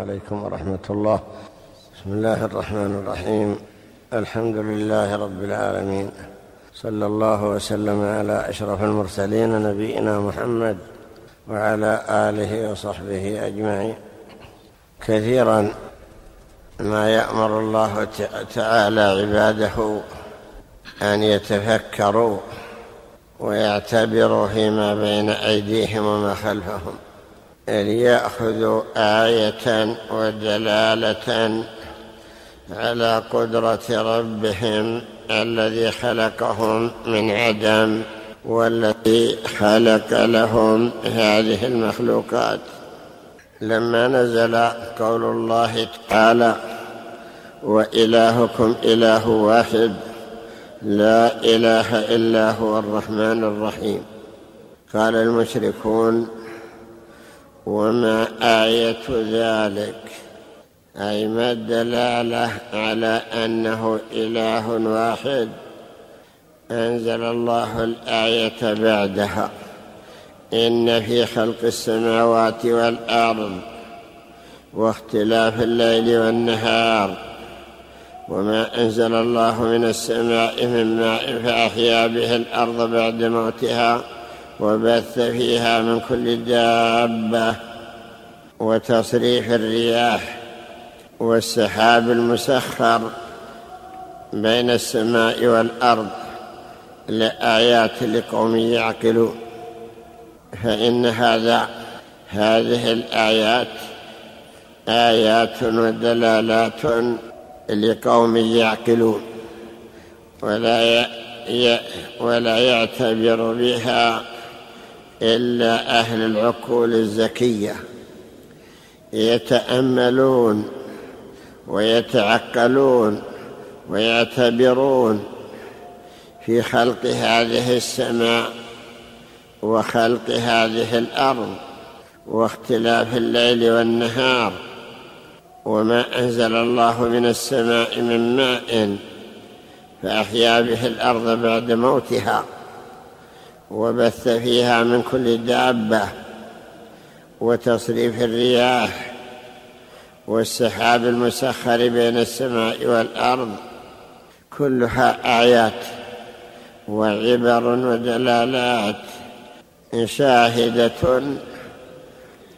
عليكم ورحمة الله. بسم الله الرحمن الرحيم. الحمد لله رب العالمين. صلى الله وسلم على أشرف المرسلين نبينا محمد وعلى آله وصحبه أجمعين. كثيرا ما يأمر الله تعالى عباده أن يتفكروا ويعتبروا فيما بين أيديهم وما خلفهم. ليأخذوا آية ودلالة على قدرة ربهم الذي خلقهم من عدم والذي خلق لهم هذه المخلوقات. لما نزل قول الله تعالى وإلهكم إله واحد لا إله إلا هو الرحمن الرحيم قال المشركون وما آية ذلك؟ أي ما الدلالة على أنه إله واحد؟ أنزل الله الآية بعدها. إن في خلق السماوات والأرض واختلاف الليل والنهار وما أنزل الله من السماء من ماء فأحيا به الأرض بعد موتها. وبث فيها من كل دابة وتصريف الرياح والسحاب المسخر بين السماء والأرض لآيات لقوم يعقلون. فإن هذا هذه الآيات آيات ودلالات لقوم يعقلون. ولا ولا يعتبر بها إلا أهل العقول الزكية يتأملون ويتعقلون ويعتبرون في خلق هذه السماء وخلق هذه الأرض واختلاف الليل والنهار وما أنزل الله من السماء من ماء فأحيا به الأرض بعد موتها. وبث فيها من كل دابة وتصريف الرياح والسحاب المسخر بين السماء والأرض كلها آيات وعبر ودلالات شاهدة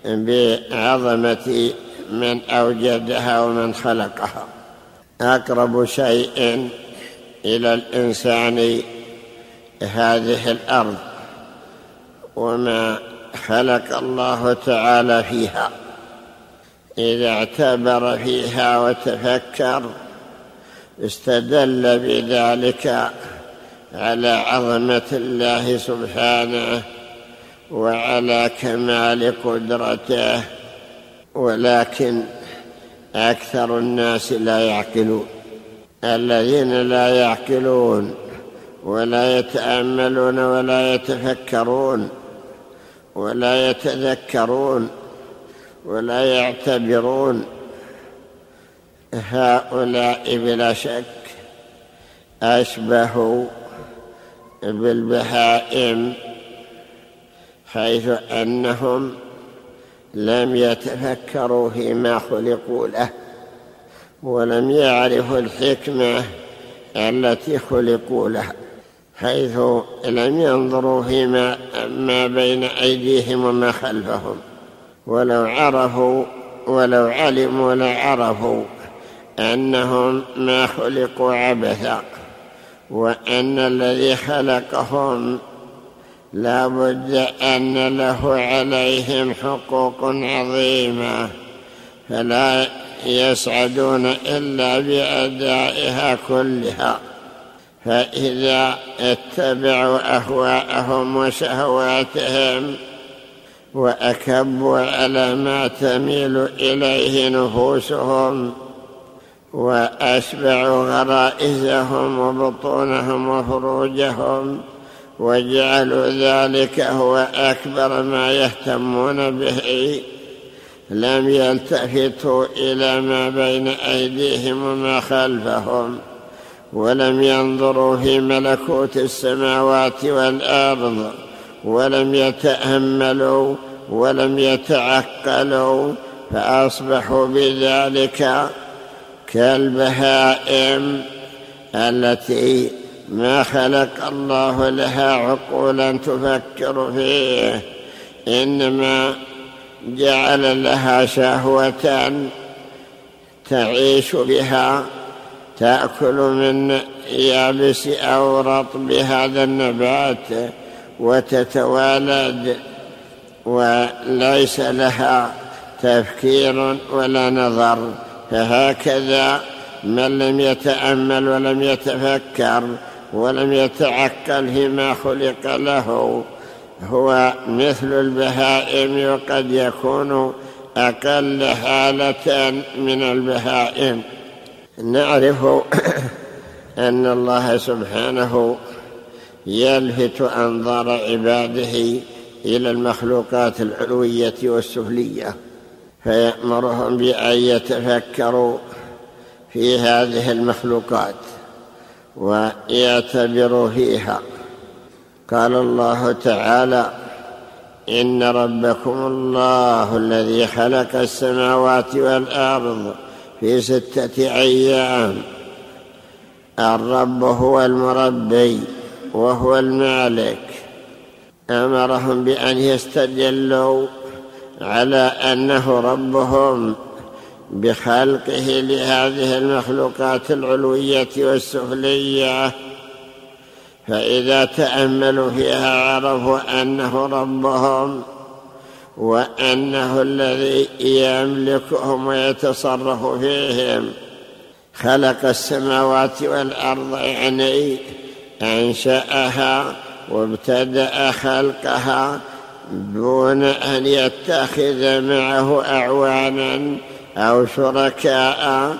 بعظمة من أوجدها ومن خلقها. أقرب شيء إلى الإنسان هذه الأرض وما خلق الله تعالى فيها. إذا اعتبر فيها وتفكر استدل بذلك على عظمة الله سبحانه وعلى كمال قدرته ولكن أكثر الناس لا يعقلون. الذين لا يعقلون ولا يتأملون ولا يتفكرون ولا يتذكرون ولا يعتبرون هؤلاء بلا شك اشبه بالبهائم حيث أنهم لم يتفكروا فيما خلقوا له ولم يعرفوا الحكمة التي خلقوا لها حيث لم ينظروا فيما ما بين أيديهم وما خلفهم. ولو عرفوا ولو علموا لعرفوا أنهم ما خلقوا عبثا وأن الذي خلقهم لا بد أن له عليهم حقوق عظيمة فلا يسعدون إلا بأدائها كلها. فإذا اتبعوا أهواءهم وشهواتهم وأكبوا على ما تميل إليه نفوسهم وأشبعوا غرائزهم وبطونهم وفروجهم وجعلوا ذلك هو أكبر ما يهتمون به لم يلتفتوا إلى ما بين أيديهم وما خلفهم ولم ينظروا في ملكوت السماوات والأرض ولم يتأملوا ولم يتعقلوا فأصبحوا بذلك كالبهائم التي ما خلق الله لها عقولا تفكر فيه إنما جعل لها شهوة تعيش بها. تأكل من يابس أو رطب هذا النبات وتتوالد وليس لها تفكير ولا نظر فهكذا من لم يتأمل ولم يتفكر ولم يتعقل فيما خلق له هو مثل البهائم وقد يكون أقل حالة من البهائم. نعرف أن الله سبحانه يلفت أنظار عباده إلى المخلوقات العلوية والسفلية فيأمرهم بأن يتفكروا في هذه المخلوقات ويعتبروا فيها. قال الله تعالى إن ربكم الله الذي خلق السماوات والأرض في ستة أيام. الرب هو المربي وهو المالك. أمرهم بأن يستدلوا على أنه ربهم بخلقه لهذه المخلوقات العلوية والسفلية. فإذا تأملوا فيها عرفوا أنه ربهم وأنه الذي يملكهم ويتصرف فيهم. خلق السماوات والأرض يعني أنشأها وابتدأ خلقها دون أن يتخذ معه أعوانا أو شركاء.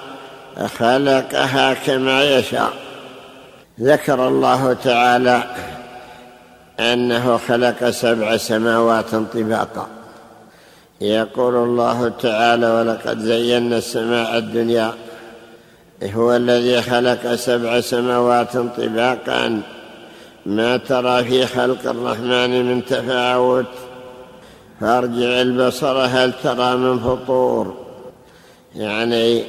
خلقها كما يشاء. ذكر الله تعالى أنه خلق سبع سماوات طباقا. يقول الله تعالى ولقد زينا السماء الدنيا. هو الذي خلق سبع سماوات طباقا. ما ترى في خلق الرحمن من تفاوت؟ فارجع البصر هل ترى من فطور؟ يعني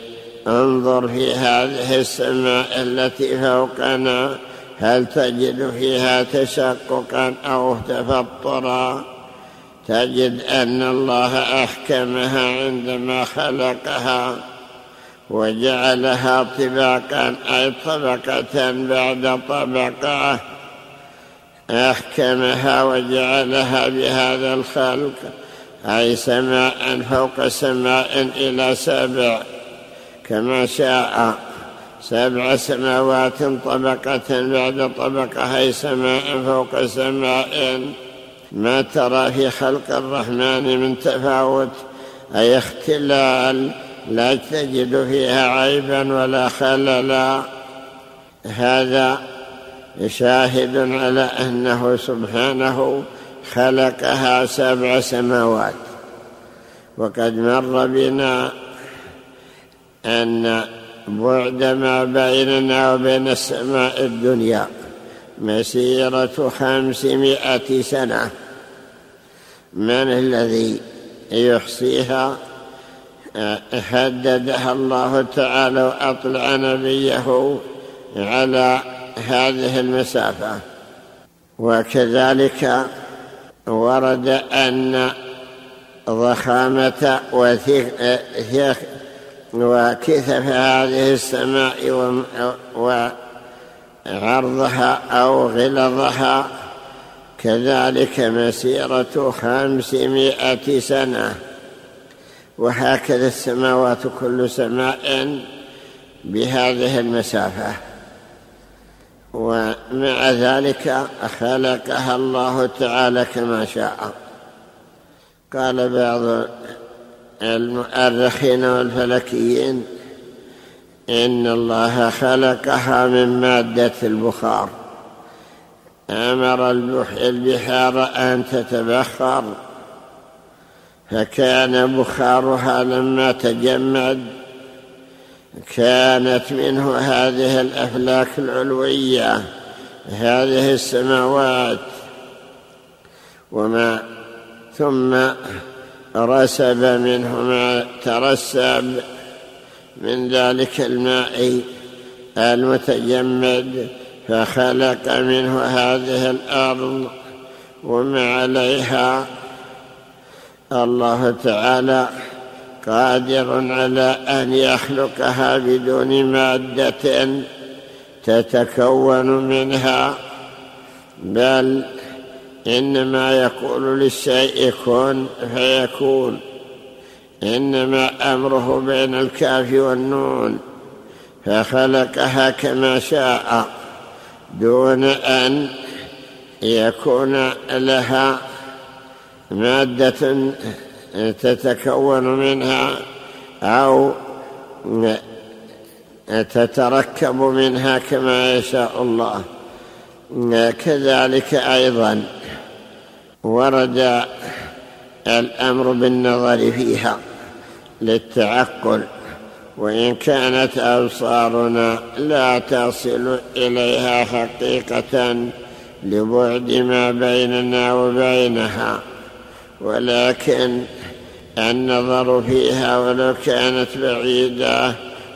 انظر في هذه السماء التي فوقنا هل تجد فيها تشققا أو تفطرا؟ تجد أن الله أحكمها عندما خلقها وجعلها طباقا أي طبقة بعد طبقة. أحكمها وجعلها بهذا الخلق أي سماء فوق سماء إلى سبع. كما شاء سبع سماوات طبقة بعد طبقة أي سماء فوق سماء. ما ترى في خلق الرحمن من تفاوت؟ اي اختلال لا تجد فيها عيبا ولا خللا. هذا شاهد على أنه سبحانه خلقها سبع سماوات. وقد مر بنا أن بعد ما بيننا وبين السماء الدنيا مسيرة خمسمائة سنة. من الذي يحصيها؟ حددها الله تعالى وأطلع نبيه على هذه المسافة. وكذلك ورد أن ضخامة وكثف هذه السماء وعرضها أو غلظها. كذلك مسيرة خمسمائة سنة. وهكذا السماوات كل سماء بهذه المسافة. ومع ذلك خلقها الله تعالى كما شاء. قال بعض المؤرخين والفلكيين إن الله خلقها من مادة البخار. أمر البحار أن تتبخر. فكان بخارها لما تجمد كانت منه هذه الأفلاك العلوية هذه السماوات. وما ثم رسب منه ما ترسب من ذلك الماء المتجمد فخلق منه هذه الأرض وما عليها. الله تعالى قادر على أن يخلقها بدون مادة تتكون منها. بل إنما يقول للشيء كن فيكون. إنما أمره بين الكاف والنون فخلقها كما شاء دون أن يكون لها مادة تتكون منها أو تتركب منها كما يشاء الله. كذلك أيضا ورد الأمر بالنظر فيها. للتعقل وإن كانت أبصارنا لا تصل إليها حقيقة لبعد ما بيننا وبينها. ولكن النظر فيها ولو كانت بعيدة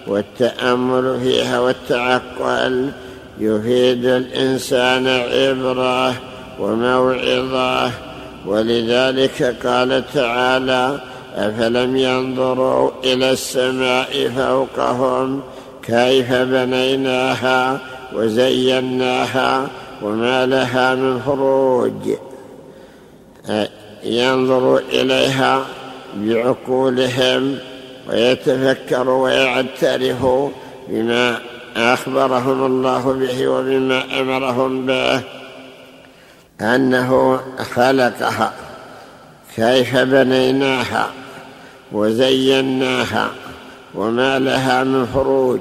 والتأمل فيها والتعقل يفيد الإنسان عبرة وموعظة. ولذلك قال تعالى أفلم ينظروا إلى السماء فوقهم كيف بنيناها وزيناها وما لها من فروج ينظر إليها بعقولهم ويتفكر ويعترف بما أخبرهم الله به وبما أمرهم به. أنه خلقها. كيف بنيناها وزيناها وما لها من فروج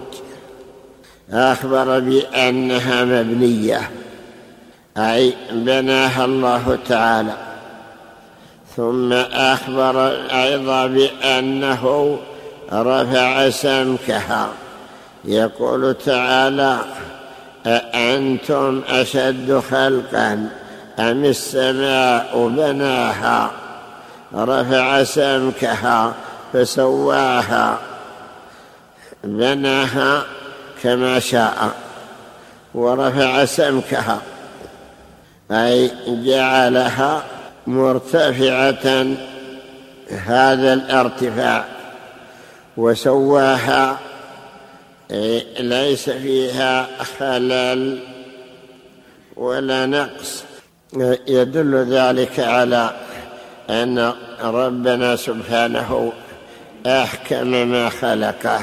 أخبر بأنها مبنية أي بناها الله تعالى. ثم أخبر أيضا بأنه رفع سمكها. يقول تعالى أأنتم أشد خلقا أم السماء بناها؟ رفع سمكها فسواها بناها كما شاء ورفع سمكها أي جعلها مرتفعة هذا الارتفاع وسواها ليس فيها خلل ولا نقص يدل ذلك على أن ربنا سبحانه أحكم ما خلقه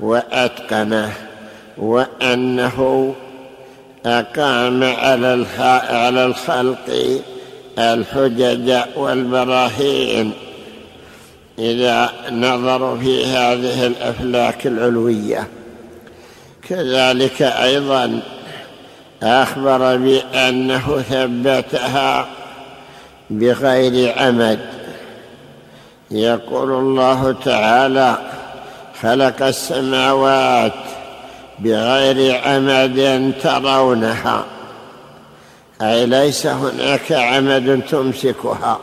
وأتقنه وأنه أقام على على الخلق الحجج والبراهين. إذا نظروا في هذه الأفلاك العلوية. كذلك أيضا أخبر بأنه ثبتها بغير عمد. يقول الله تعالى خلق السماوات بغير عمد ترونها. أي ليس هناك عمد تمسكها.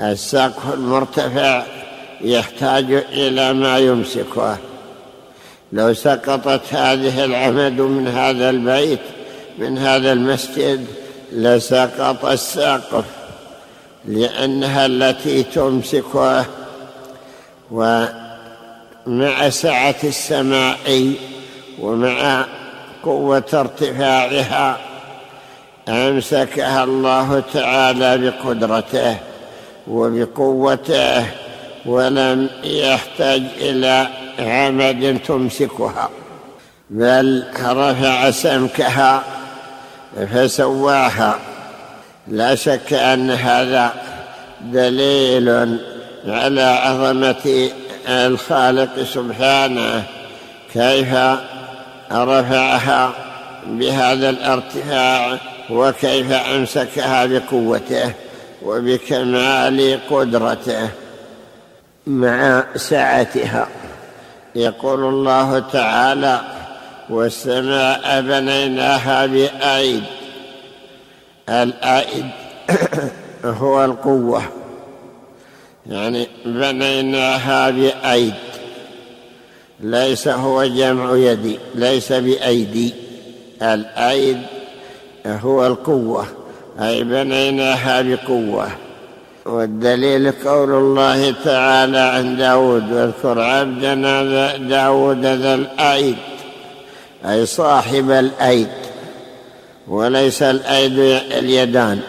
السقف المرتفع يحتاج إلى ما يمسكه. لو سقطت هذه العمد من هذا البيت من هذا المسجد لسقط السقف. لأنها التي تمسكه ومع سعة السماء ومع قوة ارتفاعها أمسكها الله تعالى بقدرته وبقوته ولم يحتاج إلى عمد تمسكها بل رفع سمكها فسواها. لا شك أن هذا دليل على عظمة الخالق سبحانه كيف رفعها بهذا الارتفاع وكيف أمسكها بقوته وبكمال قدرته مع سعتها. يقول الله تعالى والسماء بنيناها بأيد الأيد هو القوة. يعني بنيناها بأيد ليس هو جمع يدي ليس بأيدي. الأيد هو القوة. أي بنيناها بقوة والدليل قول الله تعالى عن داود واذكر عبدنا داود ذا الأيد أي صاحب الأيد وليس الأيد اليدان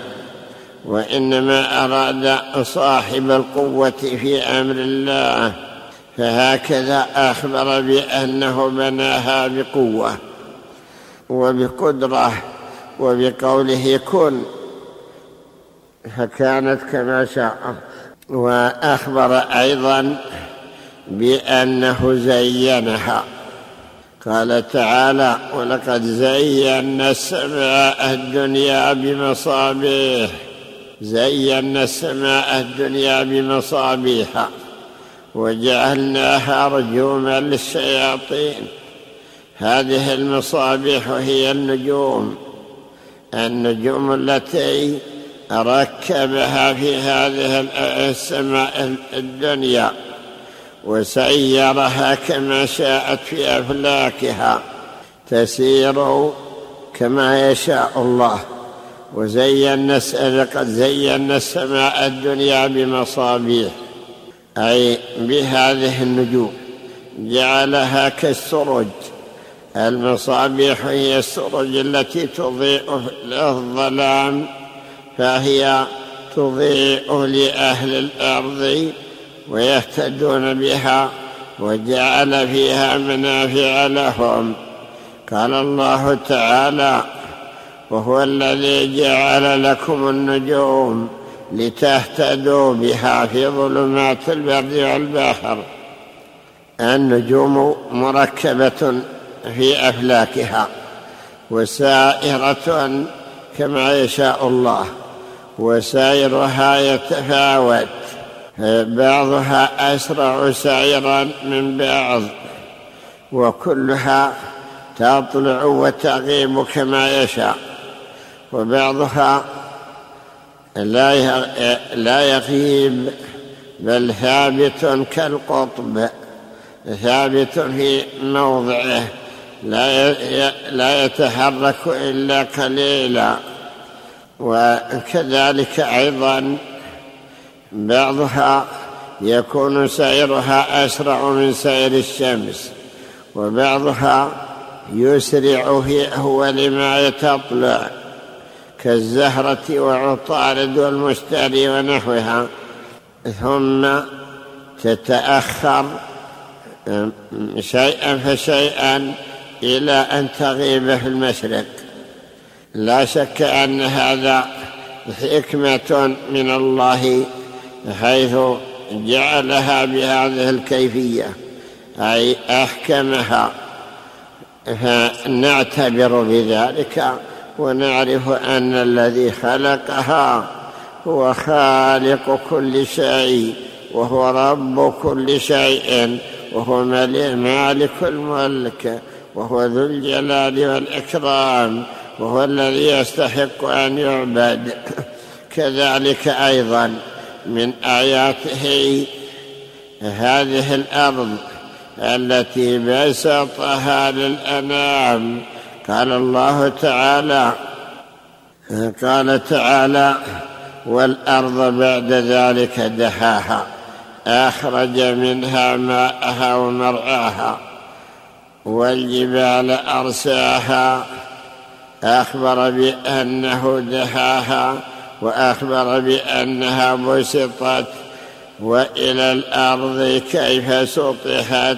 وإنما أراد صاحب القوة في أمر الله فهكذا أخبر بأنه بناها بقوة وبقدرة وبقوله كن فكانت كما شاء. وأخبر أيضا بأنه زينها. قال تعالى ولقد زينا السماء الدنيا بمصابيح زينا السماء الدنيا بمصابيح وجعلناها رجوما للشياطين. هذه المصابيح هي النجوم النجوم التي ركبها في هذه السماء الدنيا. وسيرها كما شاءت في أفلاكها. تسير كما يشاء الله. وزينا قد زينا السماء الدنيا بمصابيح. أي بهذه النجوم. جعلها كالسرج. المصابيح هي السرج التي تضيء الظلام فهي تضيء لأهل الأرض ويهتدون بها وجعل فيها منافع لهم. قال الله تعالى وهو الذي جعل لكم النجوم لتهتدوا بها في ظلمات البر والبحر. النجوم مركبة في أفلاكها وسائرة كما يشاء الله وسائرها يتفاوت بعضها أسرع سيرا من بعض وكلها تطلع وتغيب كما يشاء. وبعضها لا يغيب بل ثابت كالقطب ثابت في موضعه لا يتحرك إلا قليلا. وكذلك أيضا بعضها يكون سيرها أسرع من سير الشمس وبعضها يسرع في اول ما تطلع كالزهرة وعطارد والمشتري ونحوها. ثم تتأخر شيئا فشيئا إلى أن تغيب في المشرق. لا شك أن هذا حكمة من الله حيث جعلها بهذه الكيفية أي أحكمها. فنعتبر بذلك ونعرف أن الذي خلقها هو خالق كل شيء وهو رب كل شيء وهو مالك الملك وهو ذو الجلال والإكرام وهو الذي يستحق أن يعبد. كذلك أيضا من آياته هذه الأرض التي بسطها للأنام. قال الله تعالى قال تعالى والأرض بعد ذلك دحاها أخرج منها ماءها ومرعاها والجبال أرساها أخبر بأنه دحاها وأخبر بأنها بسطت وإلى الأرض كيف سطحت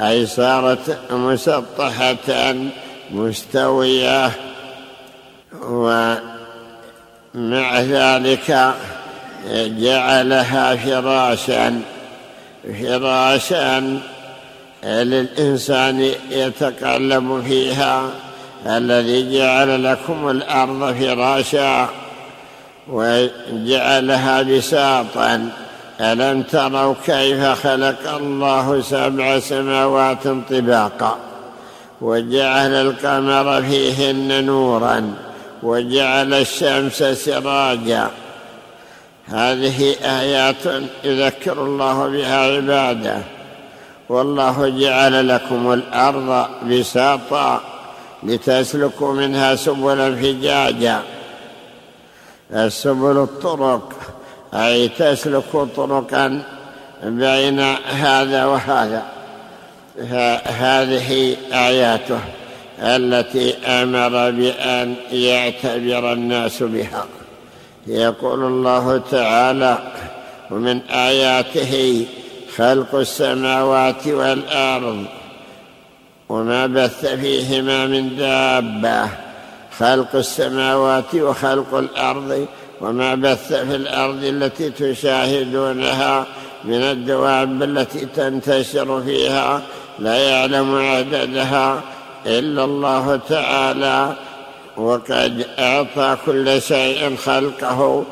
أي صارت مسطحة مستوية. ومع ذلك جعلها فراشا فراشا للإنسان يتقلب فيها الذي جعل لكم الأرض فراشا. وجعلها بساطا. ألم تروا كيف خلق الله سبع سماوات طباقا؟ وجعل القمر فيهن نورا. وجعل الشمس سراجا. هذه آيات يذكر الله بها عباده. والله جعل لكم الأرض بساطا لتسلكوا منها سبلا فجاجا. السبل الطرق أي تسلكوا طرقا بين هذا وهذا. هذه آياته التي أمر بأن يعتبر الناس بها. يقول الله تعالى ومن آياته خلق السماوات والأرض وما بث فيهما من دابة. خلق السماوات وخلق الأرض وما بث في الأرض التي تشاهدونها من الدواب التي تنتشر فيها لا يعلم عددها إلا الله تعالى. وقد أعطى كل شيء خلقه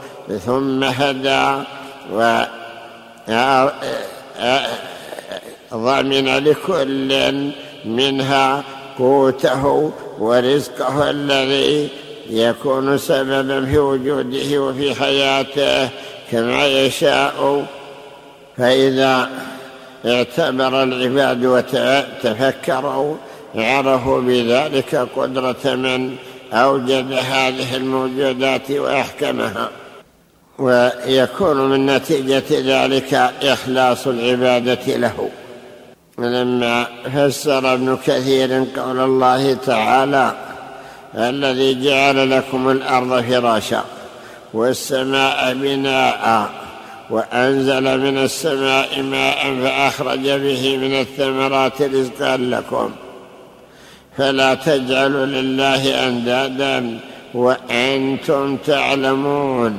ثم هدى و ضمن لكل منها قوته ورزقه الذي يكون سببا في وجوده وفي حياته كما يشاء. فإذا اعتبر العباد وتفكروا عرفوا بذلك قدرة من أوجد هذه الموجودات وأحكمها. ويكون من نتيجة ذلك إخلاص العبادة له. لما فسر ابن كثير قول الله تعالى الذي جعل لكم الأرض فراشا والسماء بناء وأنزل من السماء ماء فأخرج به من الثمرات رزقا لكم فلا تجعلوا لله أندادا وأنتم تعلمون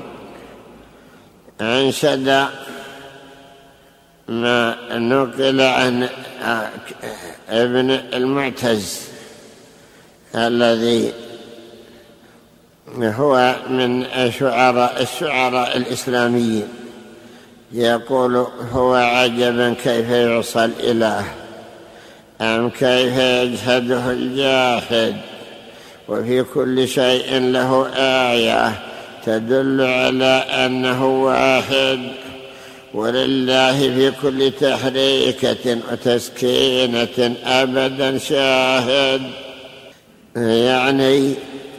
أنشد ما نقل عن ابن المعتز الذي هو من شعراء الشعراء الإسلاميين. يقول هو عجبا كيف يعصى الإله أم كيف يجهده الجاحد وفي كل شيء له آية تدل على أنه واحد ولله في كل تحريكة وتسكينة أبدا شاهد. يعني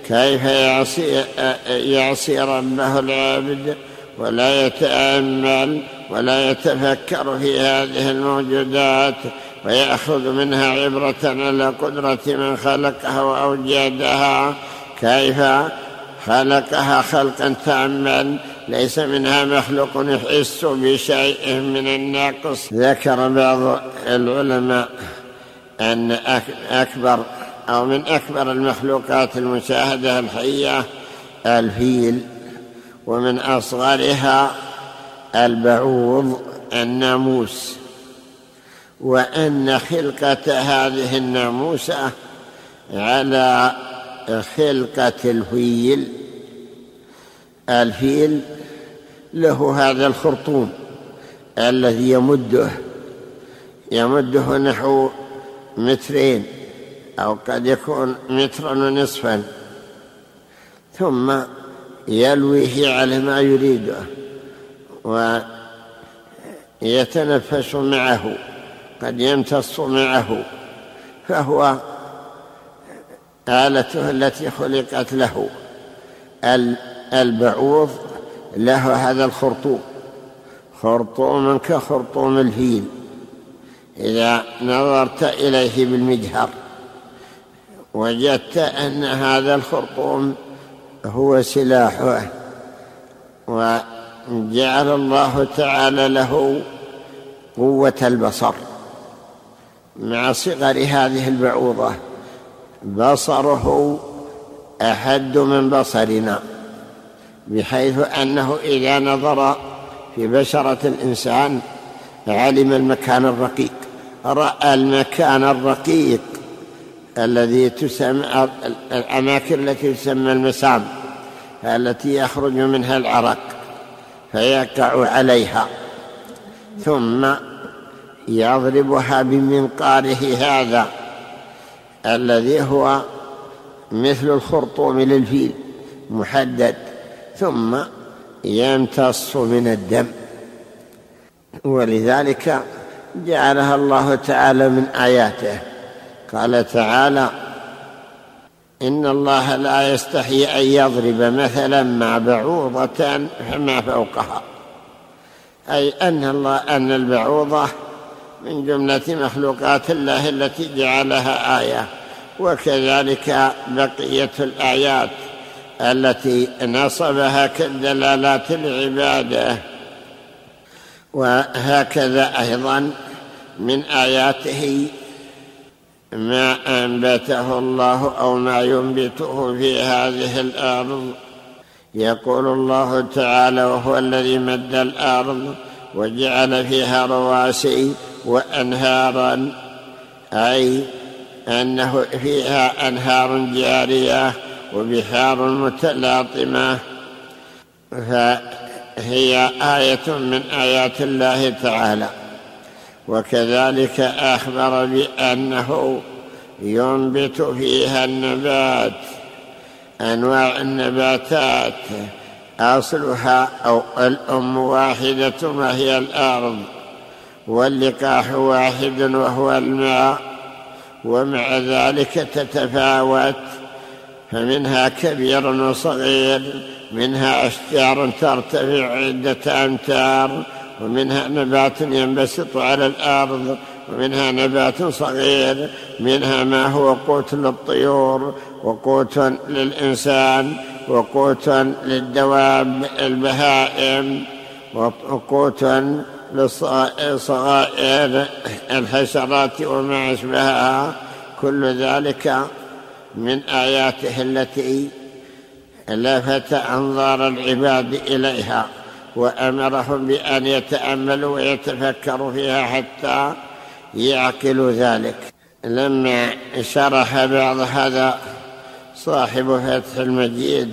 كيف يعصي, يعصي ربه العابد ولا يتأمل ولا يتفكر في هذه الموجودات ويأخذ منها عبرة على قدرة من خلقها وأوجدها كيف خلقها خلقا تاما ليس منها مخلوق يحس بشيء من الناقص. ذكر بعض العلماء أن أكبر أو من أكبر المخلوقات المشاهدة الحية الفيل ومن أصغرها البعوض الناموس. وأن خلقة هذه الناموسة على خلقة الفيل الفيل له هذا الخرطوم الذي يمده. يمده نحو مترين أو قد يكون مترا ونصفا. ثم يلويه على ما يريده ويتنفس معه. قد يمتص معه. فهو آلته التي خلقت له. البعوض له هذا الخرطوم. خرطوم كخرطوم الفيل إذا نظرت إليه بالمجهر وجدت أن هذا الخرطوم هو سلاحه وجعل الله تعالى له قوة البصر مع صغر هذه البعوضة. بصره أحد من بصرنا بحيث أنه إذا نظر في بشرة الإنسان علم المكان الرقيق رأى المكان الرقيق الذي تسمى الأماكن التي تسمى المسام التي يخرج منها العرق فيقع عليها ثم يضربها بمنقاره هذا الذي هو مثل الخرطوم للفيل محدد ثم يمتص من الدم. ولذلك جعلها الله تعالى من آياته. قال تعالى إن الله لا يستحي أن يضرب مثلا مع بعوضة فما فوقها. أي أن الله أن البعوضة من جملة مخلوقات الله التي جعلها آية وكذلك بقية الآيات التي نصبها كالدلالات العبادة. وهكذا أيضا من آياته ما أنبته الله أو ما ينبته في هذه الأرض. يقول الله تعالى وهو الذي مد الأرض وجعل فيها رواسي وأنهارا أي أنه فيها أنهار جارية وبحار متلاطمة. فهي آية من آيات الله تعالى. وكذلك أخبر بأنه ينبت فيها النبات أنواع النباتات أصلها أو الأم واحدة وهي الأرض. واللقاح واحد وهو الماء ومع ذلك تتفاوت. فمنها كبير وصغير منها أشجار ترتفع عدة أمتار ومنها نبات ينبسط على الأرض ومنها نبات صغير منها ما هو قوت للطيور وقوت للإنسان وقوت للدواب البهائم وقوت للصغائر الحشرات وما أشبهها كل ذلك من آياته التي لفت أنظار العباد إليها وأمرهم بأن يتأملوا ويتفكروا فيها حتى يعقلوا ذلك. لما شرح بعض هذا صاحب فتح المجيد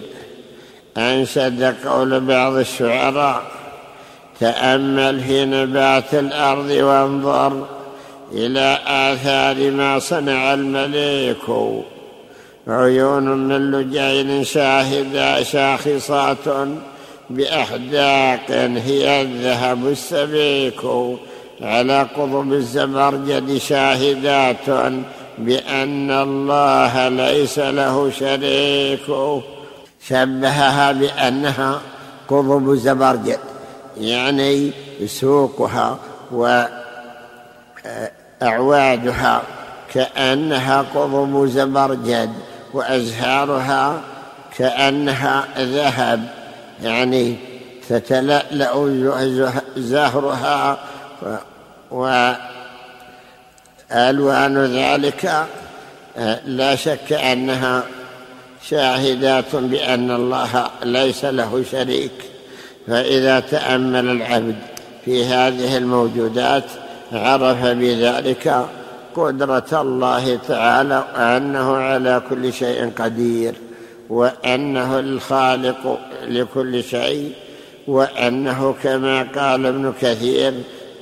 أنشد قول بعض الشعراء تأمل في نبات الأرض وانظر إلى آثار ما صنع المليك. عيون من لجين شاهدة شاخصات بأحداق هي الذهب السبيك. على قضب الزبرجد شاهدات بأن الله ليس له شريك. شبهها بأنها قضب زبرجد يعني سوقها وأعوادها كأنها قضب زبرجد وأزهارها كأنها ذهب. يعني تتلألأ زهرها وألوان ذلك لا شك أنها شاهدات بأن الله ليس له شريك. فإذا تأمل العبد في هذه الموجودات عرف بذلك قدرة الله تعالى وأنه على كل شيء قدير وأنه الخالق لكل شيء وأنه كما قال ابن كثير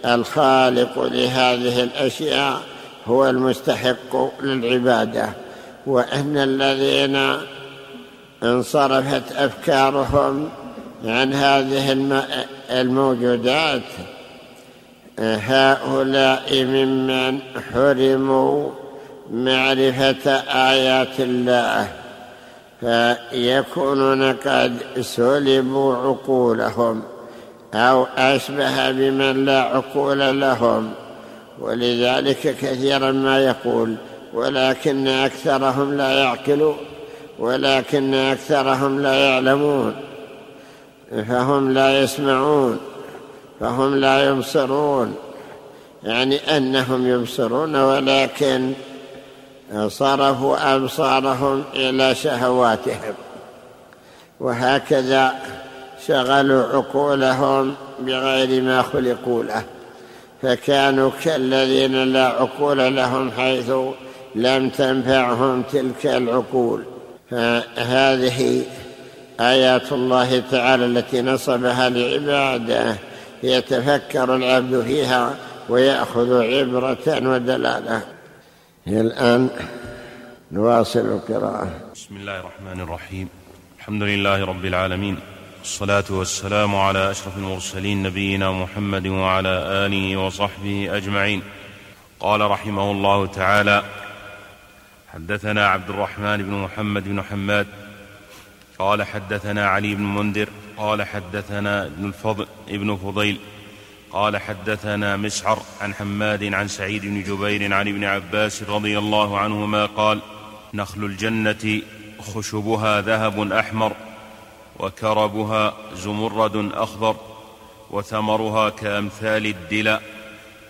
الخالق لهذه الأشياء هو المستحق للعبادة وأن الذين انصرفت أفكارهم عن هذه الموجودات هؤلاء ممن حرموا معرفة آيات الله فيكونون قد سلبوا عقولهم أو أشبه بمن لا عقول لهم. ولذلك كثيرا ما يقول ولكن أكثرهم لا يعقلون ولكن أكثرهم لا يعلمون. فهم لا يسمعون فهم لا يبصرون يعني أنهم يبصرون ولكن صرفوا أبصارهم إلى شهواتهم وهكذا شغلوا عقولهم بغير ما خلقوا له فكانوا كالذين لا عقول لهم حيث لم تنفعهم تلك العقول فهذه آيات الله تعالى التي نصبها لعباده. يتفكر العبد فيها ويأخذ عبرة ودلالة. الآن نواصل القراءة. بسم الله الرحمن الرحيم. الحمد لله رب العالمين. والصلاة والسلام على أشرف المرسلين نبينا محمد وعلى آله وصحبه أجمعين. قال رحمه الله تعالى حدثنا عبد الرحمن بن محمد بن حماد قال حدثنا علي بن منذر قال حدثنا ابن الفضل ابن فضيل قال حدثنا مسعر عن حماد عن سعيد بن جبير عن ابن عباس رضي الله عنهما قال نخل الجنة خشبها ذهب أحمر وكربها زمرد أخضر وثمرها كأمثال الدلأ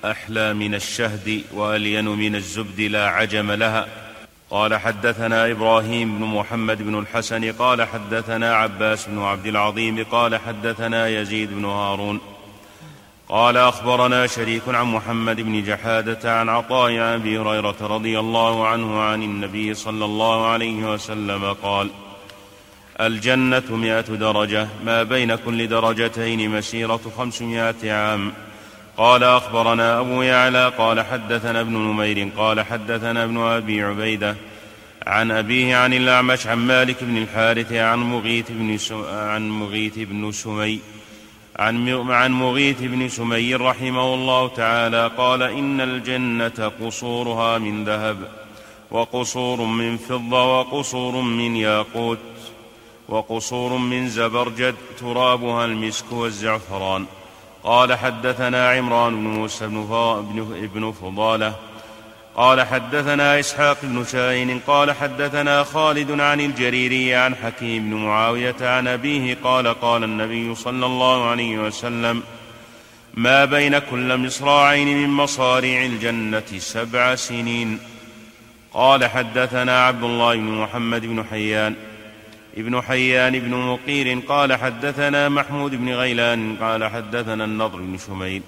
أحلى من الشهد وألين من الزبد لا عجم لها. قال حدثنا إبراهيم بن محمد بن الحسن قال حدثنا عباس بن عبد العظيم قال حدثنا يزيد بن هارون. قال أخبرنا شريك عن محمد بن جحادة عن عطاء أبي هريرة رضي الله عنه عن النبي صلى الله عليه وسلم قال الجنة مائه درجة ما بين كل درجتين مسيرة خمسمائة عام. قال أخبرنا أبو يعلى قال حدثنا ابن نمير قال حدثنا ابن أبي عبيدة عن أبيه عن الأعمش عن مالك بن الحارث عن مغيث بن عن مغيث بن سمي عن عن مغيث بن سمي رحمه الله تعالى قال إن الجنة قصورها من ذهب وقصور من فضة وقصور من ياقوت وقصور من زبرجد ترابها المسك والزعفران قال حدثنا عمران بن موسى بن, فضالة. قال حدثنا إسحاق بن شاهين. قال حدثنا خالد عن الجريري عن حكيم بن معاوية عن أبيه. قال قال النبي صلى الله عليه وسلم ما بين كل مصراعين من مصاريع الجنة سبع سنين قال حدثنا عبد الله بن محمد بن حيان. ابن حيان بن مقير قال حدثنا محمود بن غيلان قال حدثنا النضر بن شميل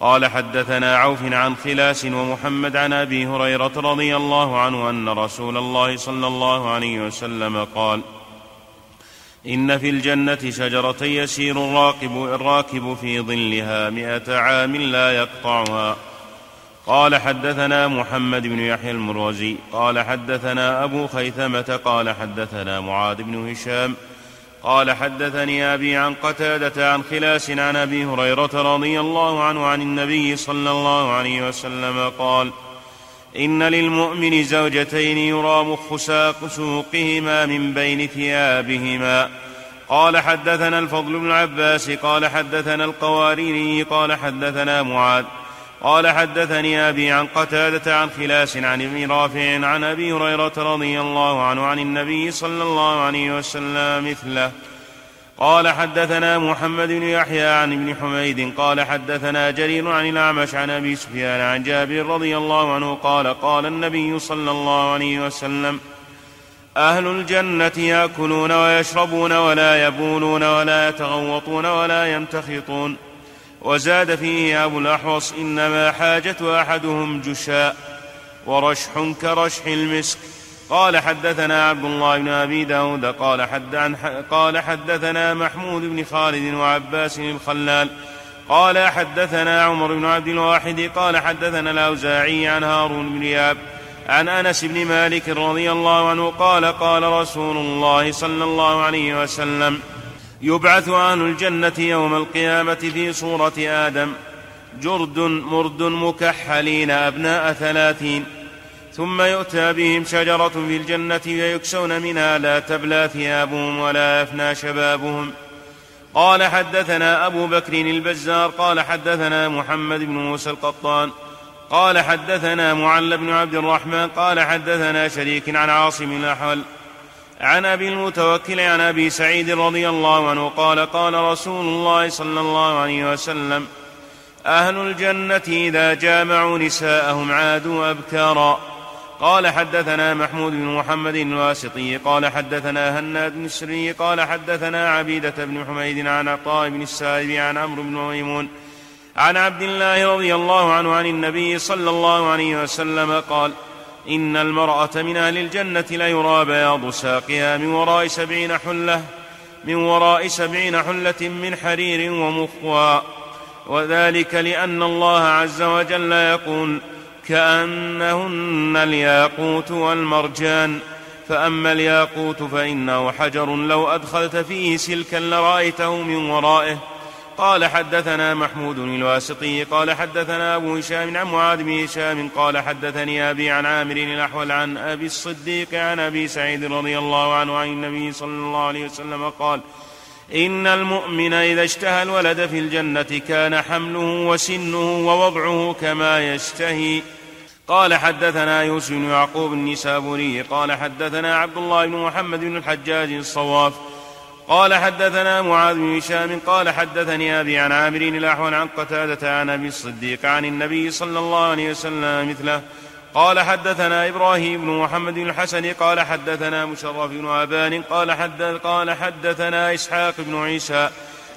قال حدثنا عوف عن خلاس ومحمد عن أبي هريرة رضي الله عنه أن رسول الله صلى الله عليه وسلم قال إن في الجنة شجرة يسير الراكب, الراكب في ظلها مائه عام لا يقطعها. قال حدثنا محمد بن يحيى المروزي قال حدثنا أبو خيثمة قال حدثنا معاذ بن هشام قال حدثني أبي عن قتادة عن خلاس عن أبي هريرة رضي الله عنه عن النبي صلى الله عليه وسلم قال إن للمؤمن زوجتين يرى مخ سوقهما من بين ثيابهما. قال حدثنا الفضل بن العباس قال حدثنا القواريري قال حدثنا معاذ. قال حدثني أبي عن قتادة عن خلاس عن ابن رافع عن أبي هريرة رضي الله عنه عن النبي صلى الله عليه وسلم مثله. قال حدثنا محمد بن يحيى عن ابن حميد. قال حدثنا جرير عن الأعمش عن أبي سفيان عن جابر رضي الله عنه قال قال النبي صلى الله عليه وسلم أهل الجنة يأكلون ويشربون ولا يبولون ولا يتغوطون ولا يمتخطون وزاد فيه أبو الأحوص إنما حاجة أحدهم جشاء ورشح كرشح المسك. قال حدثنا عبد الله بن أبي داود قال, حد عن قال حدثنا محمود بن خالد وعباس الخلال. قال حدثنا عمر بن عبد الواحد قال حدثنا الأوزاعي عن هارون بن ياب عن أنس بن مالك رضي الله عنه قال قال رسول الله صلى الله عليه وسلم يبعث أهل الجنة يوم القيامة في صورة آدم جرد مرد مكحلين أبناء ثلاثين ثم يؤتى بهم شجرة في الجنة فيكسون منها لا تبلى ثيابهم ولا يفنى شبابهم. قال حدثنا أبو بكر البزار قال حدثنا محمد بن موسى القطان قال حدثنا معل بن عبد الرحمن قال حدثنا شريك عن عاصم الأحول عن أبي المتوكل عن أبي سعيد رضي الله عنه قال قال رسول الله صلى الله عليه وسلم أهل الجنة إذا جامعوا نساءهم عادوا أبكارا. قال حدثنا محمود بن محمد الواسطي قال حدثنا هناد بن السري قال حدثنا عبيدة بن حميد عن عطاء بن السائب عن عمرو بن ميمون عن عبد الله رضي الله عنه عن النبي صلى الله عليه وسلم قال إن المرأة من أهل الجنة ليرى بياض ساقها من وراء سبعين حلة من وراء سبعين حلة من حرير ومخوى. وذلك لأن الله عز وجل يقول كأنهن الياقوت والمرجان فأما الياقوت فإنه حجر لو أدخلت فيه سلكا لرأيته من ورائه. قال حدثنا محمود الواسطي قال حدثنا أبو هشام عن معاذ بن هشام قال حدثني أبي عن عامر الأحول عن أبي الصديق عن أبي سعيد رضي الله عنه عن النبي صلى الله عليه وسلم قال إن المؤمن إذا اشتهى الولد في الجنة كان حمله وسنه ووضعه كما يشتهي. قال حدثنا يوسف بن يعقوب النسابوري قال حدثنا عبد الله بن محمد بن الحجاج الصواف قال حدثنا معاذ بن هشام قال حدثني أبي عن عامر الأحول عن قتادة عن أبي الصديق عن النبي صلى الله عليه وسلم مثله. قال حدثنا إبراهيم بن محمد بن الحسن قال حدثنا مشرف بن أبان قال حدث قال حدثنا إسحاق بن عيسى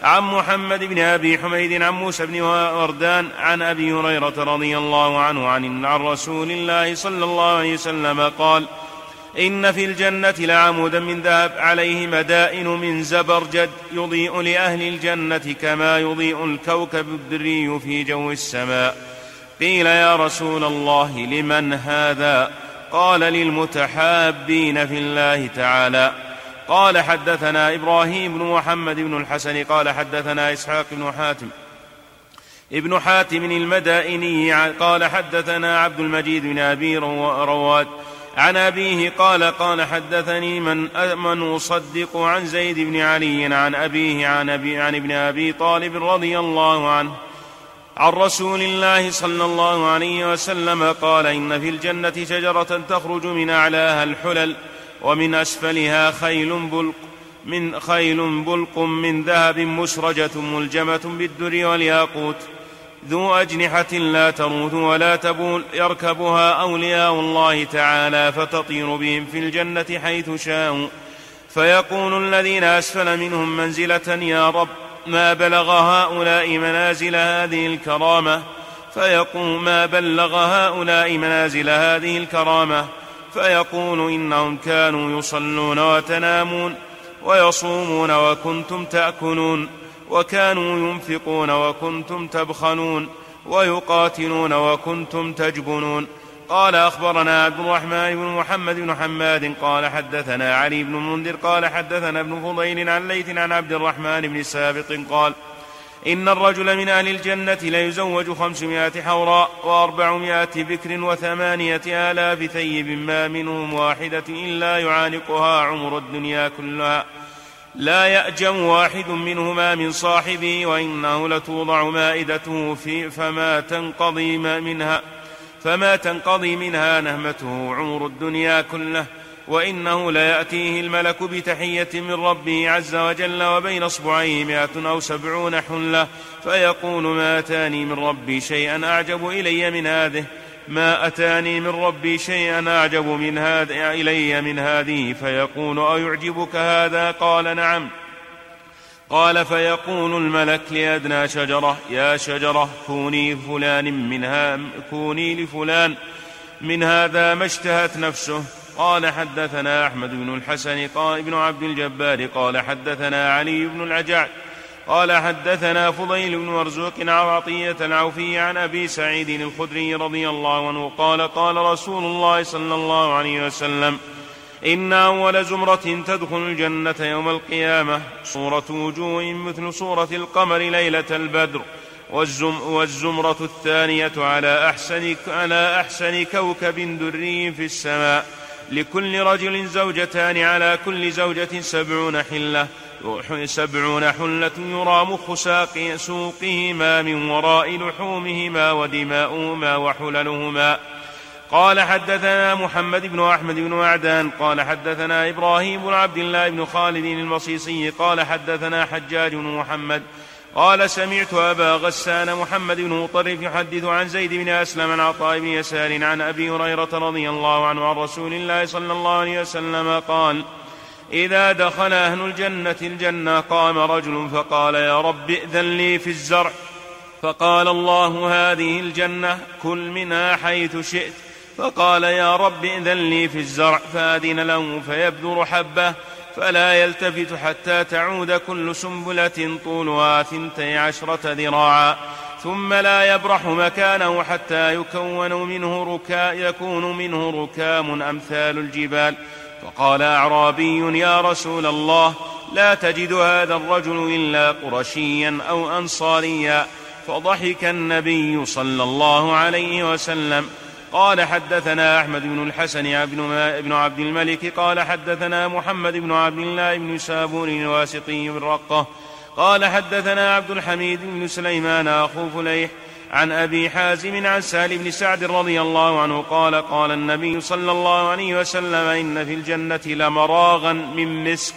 عن محمد بن أبي حميد عن موسى بن وردان عن أبي هريرة رضي الله عنه عن عن رسول الله صلى الله عليه وسلم قال إن في الجنة لعمودا من ذهب عليه مدائن من زبرجد يضيء لأهل الجنة كما يضيء الكوكب الدري في جو السماء. قيل يا رسول الله لمن هذا؟ قال للمتحابين في الله تعالى. قال حدثنا إبراهيم بن محمد بن الحسن قال حدثنا إسحاق بن حاتم. ابن حاتم المدائني قال حدثنا عبد المجيد بن أبي رواد عن أبيه قال قال حدثني من من أصدق عن زيد بن علي عن أبيه عن أبي عن ابن أبي طالب رضي الله عنه. عن رسول الله صلى الله عليه وسلم قال إن في الجنة شجرة تخرج من أعلاها الحلل ومن أسفلها خيل بلق من خيل بلق من ذهب مسرجة ملجمة بالدر والياقوت. ذو أجنحة لا تروث ولا تبول يركبها أولياء الله تعالى فتطير بهم في الجنة حيث شاءوا. فيقول الذين أسفل منهم منزلة يا رب ما بلغ هؤلاء منازل هذه الكرامة؟ فيقول ما بلغ هؤلاء منازل هذه الكرامة؟ فيقول إنهم كانوا يصلون وتنامون ويصومون وكنتم تأكلون. وكانوا ينفقون وكنتم تبخلون ويقاتلون وكنتم تجبنون. قال أخبرنا عبد الرحمن بن محمد بن حماد قال حدثنا علي بن المنذر قال حدثنا ابن فضيل عن ليث عن عبد الرحمن بن سابق قال إن الرجل من أهل الجنة ليزوج خمسمائة حوراء وأربعمائة بكر وثمانية آلاف ثيب ما منهم واحدة إلا يعانقها عمر الدنيا كلها. لا يأجم واحد منهما من صاحبه وإنه لتوضع مائدته في فما تنقضي منها فما تنقضي منها نهمته عمر الدنيا كله وإنه ليأتيه الملك بتحية من ربه عز وجل وبين أصبعيه مائة أو سبعون حلة فيقول ما أتاني من ربي شيئا أعجب إلي من هذه ما أتاني من ربي شيئا أعجب من هذا إلي من هذه فيقول أيعجبك هذا؟ قال نعم. قال فيقول الملك لأدنى شجرة يا شجرة كوني فلان منها كوني لفلان من هذا ما اشتهت نفسه. قال حدثنا أحمد بن الحسن قال ابن عبد الجبار قال حدثنا علي بن العجاج قال حدثنا فضيل بن مرزوق عن عطية العوفي عن أبي سعيد الخدري رضي الله عنه قال قال رسول الله صلى الله عليه وسلم إن أول زمرة تدخل الجنة يوم القيامة صورة وجوه مثل صورة القمر ليلة البدر والزم والزمرة الثانية على أحسن على أحسن كوكب دري في السماء لكل رجل زوجتان على كل زوجة سبعون حلة. سبعون حلة يرى مخ ساق سوقهما من وراء لحومهما ودماؤهما وحللهما. قال حدثنا محمد بن أحمد بن معدان قال حدثنا إبراهيم بن عبد الله بن خالد المصيصي قال حدثنا حجاج بن محمد قال سمعت أبا غسان محمد بن مطرف يحدث عن زيد بن أسلم عن عطاء بن يسار عن أبي هريرة رضي الله عنه عن رسول الله صلى الله عليه وسلم قال إذا دخل أهل الجنة الجنة قام رجل فقال يا رب ائذن لي في الزرع. فقال الله هذه الجنة كل منها حيث شئت. فقال يا رب ائذن لي في الزرع فأذن له فيبذر حبة فلا يلتفت حتى تعود كل سنبلة طولها ثنتي عشرة ذراعا. ثم لا يبرح مكانه حتى يكون منه يكون منه ركام أمثال الجبال. فقال اعرابي يا رسول الله لا تجد هذا الرجل إلا قرشيا أو انصاريا فضحك النبي صلى الله عليه وسلم. قال حدثنا أحمد بن الحسن بن عبد الملك قال حدثنا محمد بن عبد الله بن سابور الواسطي بالرقه قال حدثنا عبد الحميد بن سليمان أخو فليح عن أبي حازم عن سهل بن سعد رضي الله عنه قال قال النبي صلى الله عليه وسلم إن في الجنة لمراغا من مسك.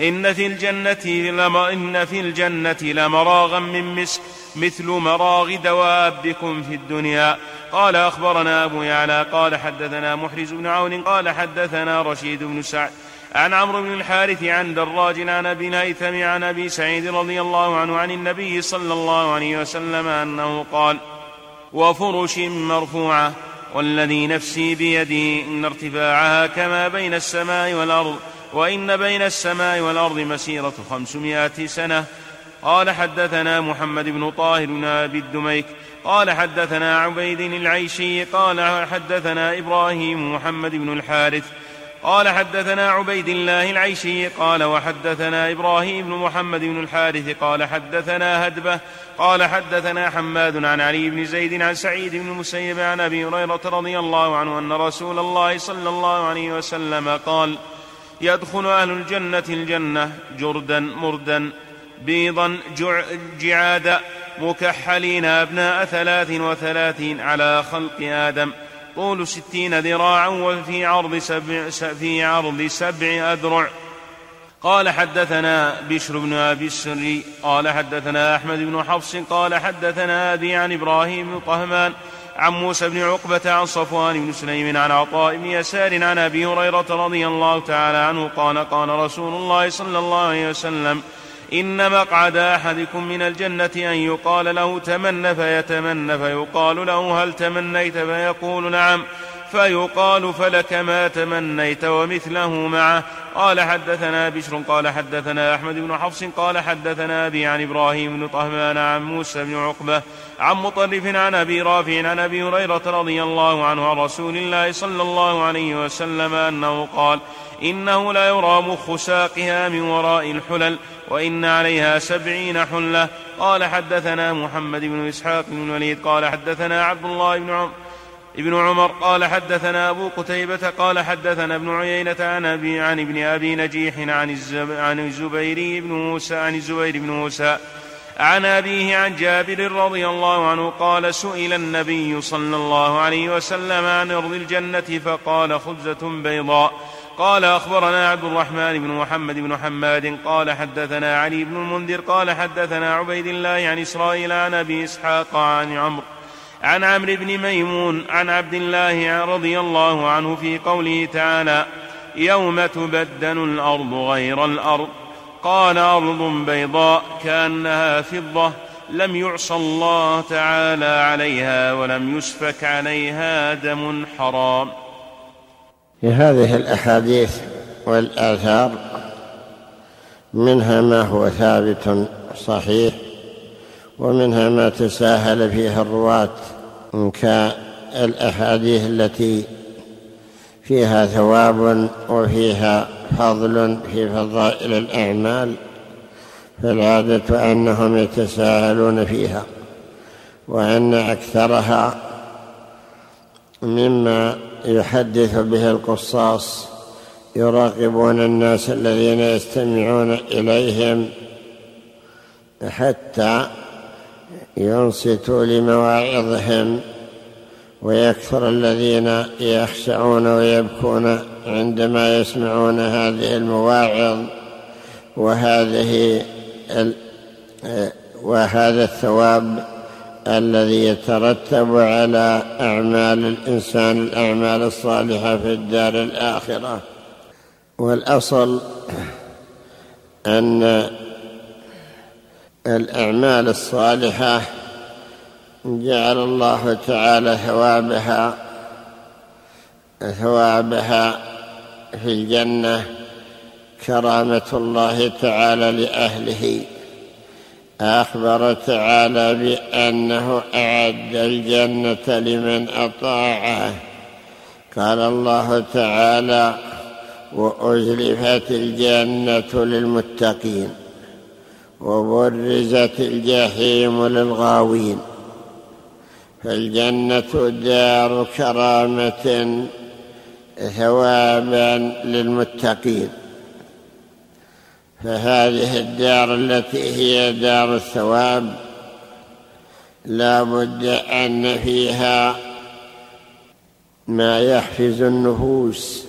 إن في الجنة لما إن في الجنة لمراغا من مسك مثل مراغ دوابكم في الدنيا. قال أخبرنا أبو يعلى قال حدثنا محرز بن عون قال حدثنا رشيد بن سعد عن عمرو بن الحارث عن دراج عن أبي الهيثم عن أبي سعيد رضي الله عنه عن النبي صلى الله عليه وسلم أنه قال وفرش مرفوعة والذي نفسي بيدي إن ارتفاعها كما بين السماء والأرض وإن بين السماء والأرض مسيرة خمسمائة سنة. قال حدثنا محمد بن طاهر بن أبي الدميك قال حدثنا عبيد العيشي قال حدثنا إبراهيم محمد بن الحارث قال حدثنا عبيد الله العيشي قال وحدثنا إبراهيم بن محمد بن الحارث قال حدثنا هدبة قال حدثنا حماد عن علي بن زيد عن سعيد بن المسيب عن أبي هريرة رضي الله عنه أن رسول الله صلى الله عليه وسلم قال يدخل أهل الجنة الجنة جردا مردا بيضا جعادا مكحلين أبناء ثلاث وثلاثين على خلق آدم طول ستين ذراعا وفي عرض سبع, في عرض سبع أذرع. قال حدثنا بشر بن أبي السري قال حدثنا أحمد بن حفص قال حدثنا أبي عن إبراهيم بن طهمان عن موسى بن عقبة عن صفوان بن سليم عن عطاء بن يسار عن أبي هريرة رضي الله تعالى عنه قال قال رسول الله صلى الله عليه وسلم إن مقعد أحدكم من الجنة أن يقال له تمن فيتمن فيقال له هل تمنيت؟ فيقول نعم. فيقال فلك ما تمنيت ومثله معه. قال حدثنا بشر قال حدثنا أحمد بن حفص قال حدثنا أبي عن إبراهيم بن طهمان عن موسى بن عقبة عن مطرف عن أبي رافع عن أبي هريرة رضي الله عنه عن رسول الله صلى الله عليه وسلم أنه قال إنه لا يرى مخ ساقها من وراء الحلل وإن عليها سبعين حلة. قال حدثنا محمد بن إسحاق بن الوليد قال حدثنا عبد الله بن عمر ابن عمر قال حدثنا أبو قتيبة قال حدثنا ابن عيينة عن أبي عن ابن أبي نجيح عن الزب عن الزبير بن موسى عن الزبير بن موسى عن أبيه عن جابر رضي الله عنه قال سئل النبي صلى الله عليه وسلم عن أرض الجنة فقال خبزة بيضاء. قال أخبرنا عبد الرحمن بن محمد بن حماد قال حدثنا علي بن المنذر قال حدثنا عبيد الله عن إسرائيل عن أبي إسحاق عن عمرو عن عمرو بن ميمون عن عبد الله رضي الله عنه في قوله تعالى يوم تبدل الأرض غير الأرض قال أرض بيضاء كأنها فضة لم يعص الله تعالى عليها ولم يسفك عليها دم حرام. في هذه الأحاديث والآثار منها ما هو ثابت صحيح ومنها ما تساهل فيها الرواة كالأحاديث التي فيها ثواب وفيها فضل في فضائل الأعمال فالعادة أنهم يتساهلون فيها وأن أكثرها مما يحدث به القصاص يراقبون الناس الذين يستمعون إليهم حتى ينصتوا لمواعظهم ويكثر الذين يخشعون ويبكون عندما يسمعون هذه المواعظ وهذه وهذا الثواب. الذي يترتب على أعمال الإنسان الأعمال الصالحة في الدار الآخرة. والأصل أن الأعمال الصالحة جعل الله تعالى ثوابها ثوابها في الجنة كرامة الله تعالى لأهله. أخبر تعالى بأنه أعد الجنة لمن أطاعه. قال الله تعالى وأزلفت الجنة للمتقين وبرزت الجحيم للغاوين. فالجنة دار كرامة ثوابا للمتقين. فهذه الدار التي هي دار الثواب لا بد أن فيها ما يحفز النفوس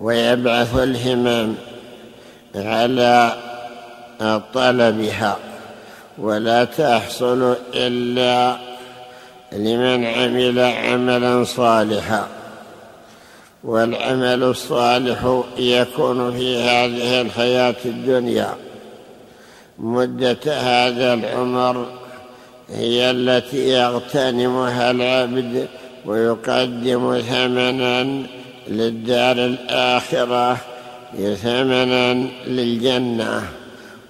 ويبعث الهمم على طلبها ولا تحصل إلا لمن عمل عملا صالحا. والعمل الصالح يكون في هذه الحياة الدنيا. مدة هذا العمر هي التي يغتنمها العبد ويقدم ثمنا للدار الآخرة ثمنا للجنة.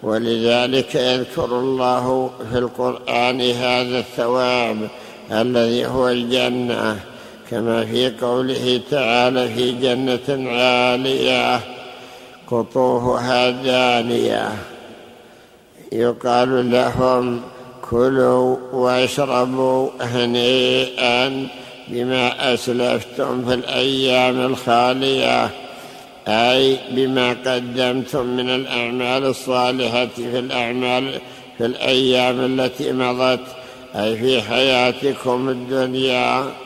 ولذلك يذكر الله في القرآن هذا الثواب الذي هو الجنة. كما في قوله تعالى في جنة عالية قطوفها دانية. يقال لهم كلوا واشربوا هنيئا بما أسلفتم في الأيام الخالية أي بما قدمتم من الأعمال الصالحة في الأعمال في الأيام التي مضت أي في حياتكم الدنيا.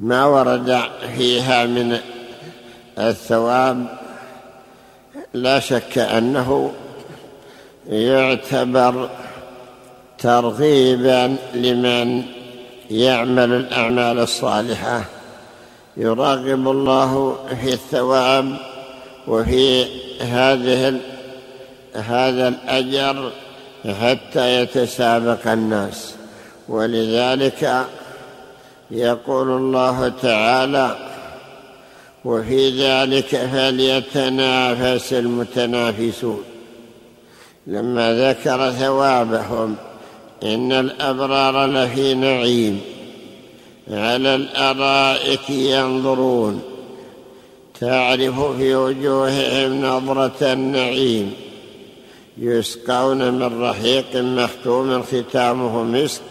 ما ورد فيها من الثواب لا شك أنه يعتبر ترغيبا لمن يعمل الأعمال الصالحة. يراغب الله في الثواب وفي هذه هذا الأجر حتى يتسابق الناس. ولذلك يقول الله تعالى وفي ذلك فليتنافس المتنافسون. لما ذكر ثوابهم إن الأبرار لفي نعيم على الأرائك ينظرون. تعرف في وجوههم نظرة النعيم يسقون من رحيق مختوم ختامه مسك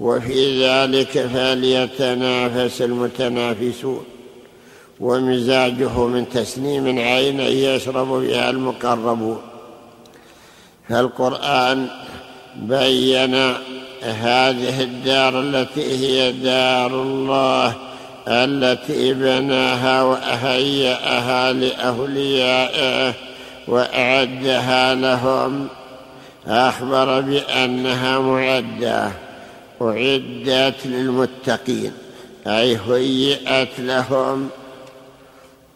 وفي ذلك فليتنافس المتنافسون. ومزاجه من تسنيم عين يشرب بها المقربون. فالقرآن بين هذه الدار التي هي دار الله التي بناها وهيأها لأوليائه وأعدها لهم. أخبر بأنها معدة. أعدت للمتقين أي هيئت لهم.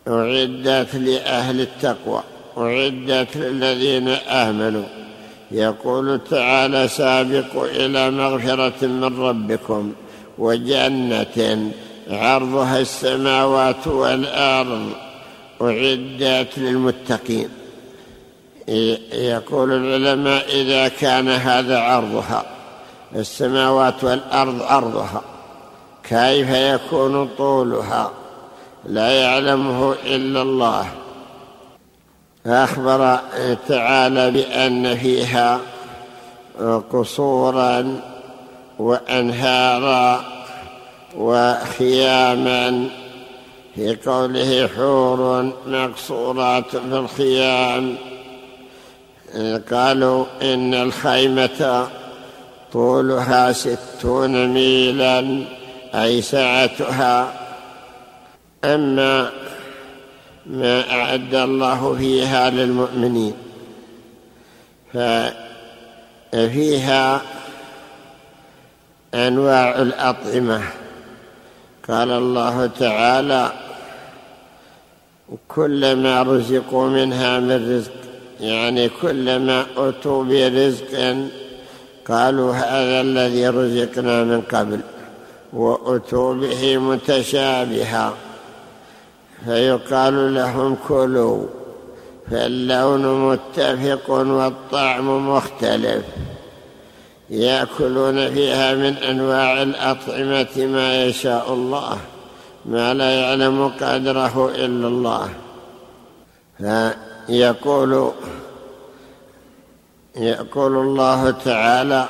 أعدت لأهل التقوى أعدت للذين آمنوا. يقول تعالى سابقوا إلى مغفرة من ربكم وجنة عرضها السماوات والأرض. أعدت للمتقين. يقول العلماء إذا كان هذا عرضها السماوات والأرض عرضها كيف يكون طولها؟ لا يعلمه إلا الله. أخبر تعالى بأن فيها قصورا وأنهارا وخياما. في قوله حور مقصورات في الخيام. قالوا إن الخيمة طولها ستون ميلا أي سعتها أما ما أعد الله فيها للمؤمنين ففيها أنواع الأطعمة. قال الله تعالى كلما رزقوا منها من رزق يعني كلما أتوا برزق قالوا هذا الذي رزقنا من قبل وأتوا به متشابها فيقال لهم كلوا فاللون متفق والطعم مختلف يأكلون فيها من أنواع الأطعمة ما يشاء الله ما لا يعلم قدره إلا الله. فيقول يقول الله تعالى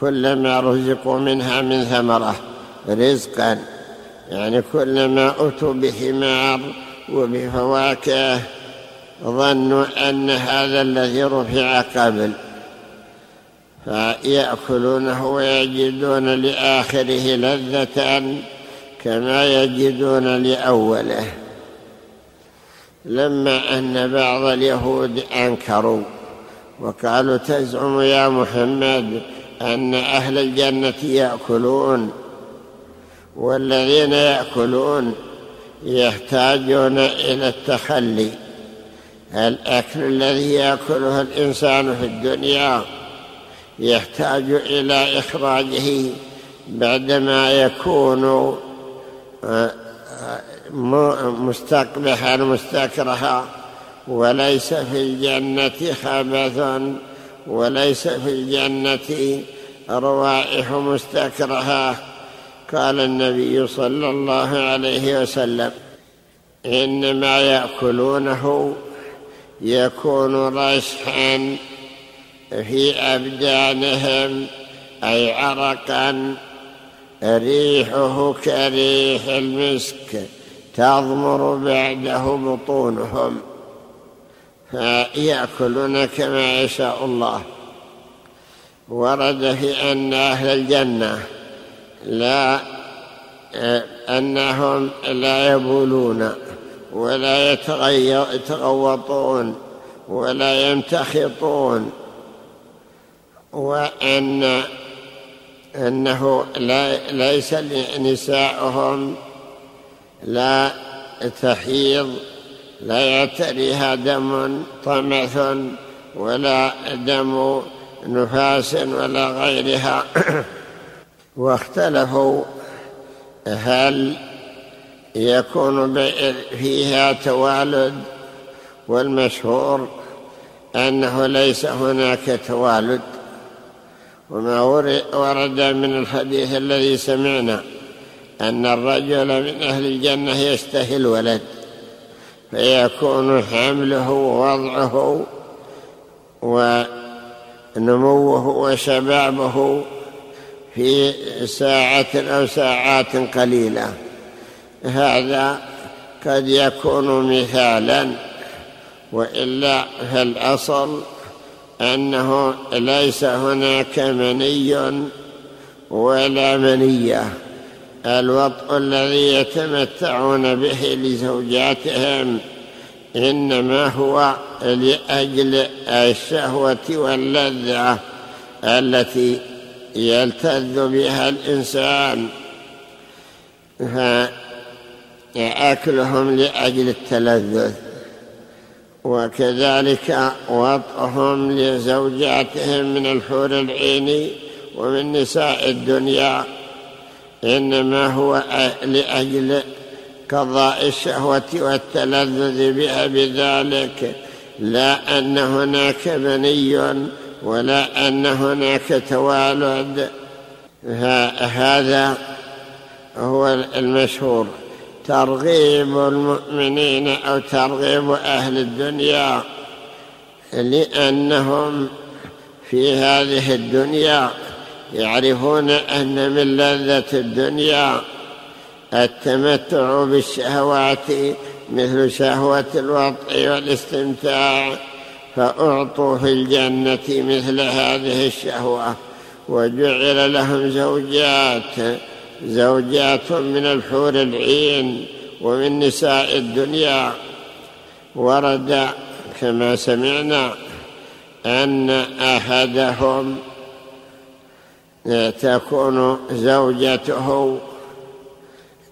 كلما رزقوا منها من ثمرة رزقا يعني كلما أتوا بثمار وبفواكه ظنوا أن هذا الذي رفع قبل فيأكلونه ويجدون لآخره لذة كما يجدون لأوله. لما أن بعض اليهود أنكروا وقالوا تزعم يا محمد أن أهل الجنة يأكلون والذين يأكلون يحتاجون إلى التخلي. الأكل الذي يأكله الإنسان في الدنيا يحتاج إلى إخراجه بعدما يكون آه، مستقبحا مستكرها. وليس في الجنة خبث وليس في الجنة روائح مستكرهة. قال النبي صلى الله عليه وسلم إنما يأكلونه يكون رشحا في أبدانهم أي عرقا. ريحه كريح المسك تضمر بعده بطونهم. فيأكلون كما يشاء الله. ورد في أن أهل الجنة لا أنهم لا يبولون ولا يتغوطون ولا يمتخطون وأن أنه لا ليس نساؤهم لا تحيض لا يعتريها دم طمث ولا دم نفاس ولا غيرها. واختلفوا هل يكون فيها توالد؟ والمشهور أنه ليس هناك توالد. وما ورد من الحديث الذي سمعنا أن الرجل من أهل الجنة يشتهي الولد. فيكون حمله ووضعه ونموه وشبابه في ساعة أو ساعات قليلة. هذا قد يكون مثالا وإلا فالأصل أنه ليس هناك مني ولا منية الوطء الذي يتمتعون به لزوجاتهم إنما هو لأجل الشهوة واللذة التي يلتذ بها الإنسان. فأكلهم لأجل التلذذ وكذلك وطئهم لزوجاتهم من الحور العين ومن نساء الدنيا. إنما هو لأجل قضاء الشهوة والتلذذ بها بذلك لا أن هناك بني ولا أن هناك توالد. هذا هو المشهور. ترغيب المؤمنين أو ترغيب أهل الدنيا لأنهم في هذه الدنيا يعرفون أن من لذة الدنيا التمتع بالشهوات مثل شهوة الوطء والاستمتاع فأعطوا في الجنة مثل هذه الشهوة وجعل لهم زوجات زوجات من الحور العين ومن نساء الدنيا. ورد كما سمعنا أن أحدهم تكون زوجته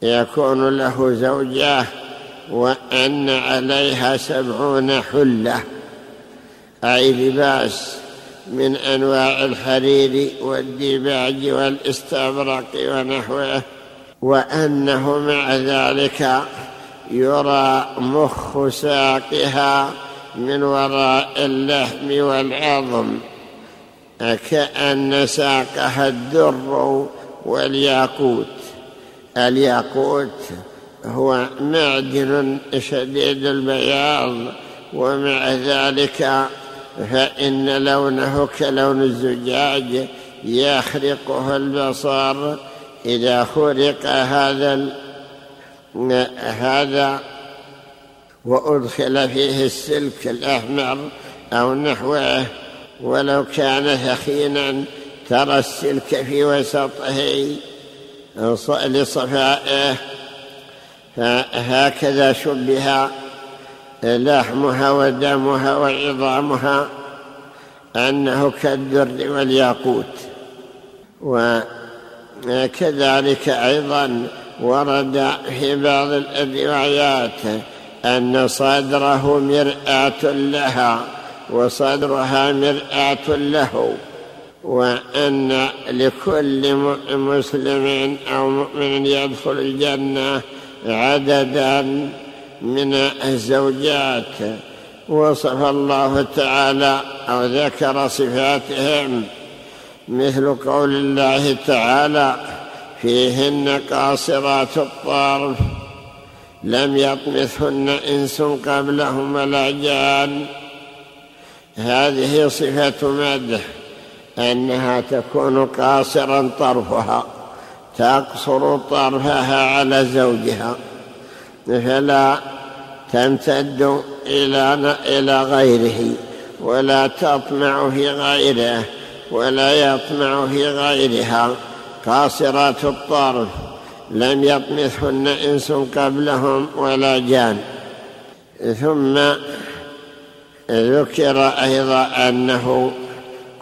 يكون له زوجة وأن عليها سبعون حلة. أي لباس من أنواع الحرير والديباج والاستبرق ونحوه. وأنه مع ذلك يرى مخ ساقها من وراء اللحم والعظم. كأن ساقها الدر والياقوت. الياقوت هو معدن شديد البياض ومع ذلك فإن لونه كلون الزجاج يخرقه البصر. إذا خرق هذا هذا وأدخل فيه السلك الأحمر أو نحوه ولو كان ثخينا ترى السلك في وسطه لصفائه فهكذا شبه لحمها ودمها وعظامها أنه كالدر والياقوت. وكذلك أيضا ورد في بعض الروايات أن صدره مرآة لها. وصدرها مرآة له وأن لكل مسلم أو مؤمن يدخل الجنة عددا من الزوجات. وصف الله تعالى أو ذكر صفاتهم مثل قول الله تعالى فيهن قاصرات الطرف لم يطمثهن إنس قبلهم ولا جان هذه صفة مدح أنها تكون قاصرا طرفها تقصر طرفها على زوجها فلا تمتد إلى إلى غيره ولا تطمع في غيره ولا يطمع في غيرها. قاصرات الطرف لم يطمثهن إنس قبلهم ولا جان. ثم ذكر أيضا أنه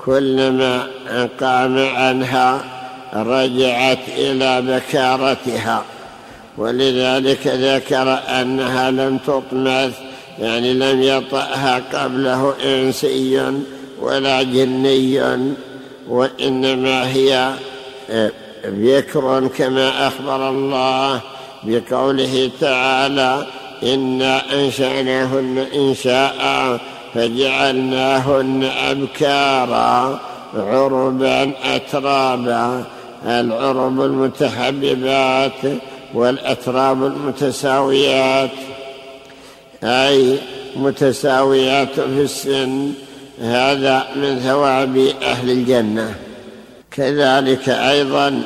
كلما قام عنها رجعت إلى بكارتها ولذلك ذكر أنها لم تطمث يعني لم يطأها قبله إنسي ولا جني وإنما هي بكر كما أخبر الله بقوله تعالى أنا انشاناهن انشاء فجعلناهن أبكارا عربا اترابا العرب المتحببات والأتراب المتساويات. أي متساويات في السن هذا من ثواب أهل الجنة. كذلك أيضا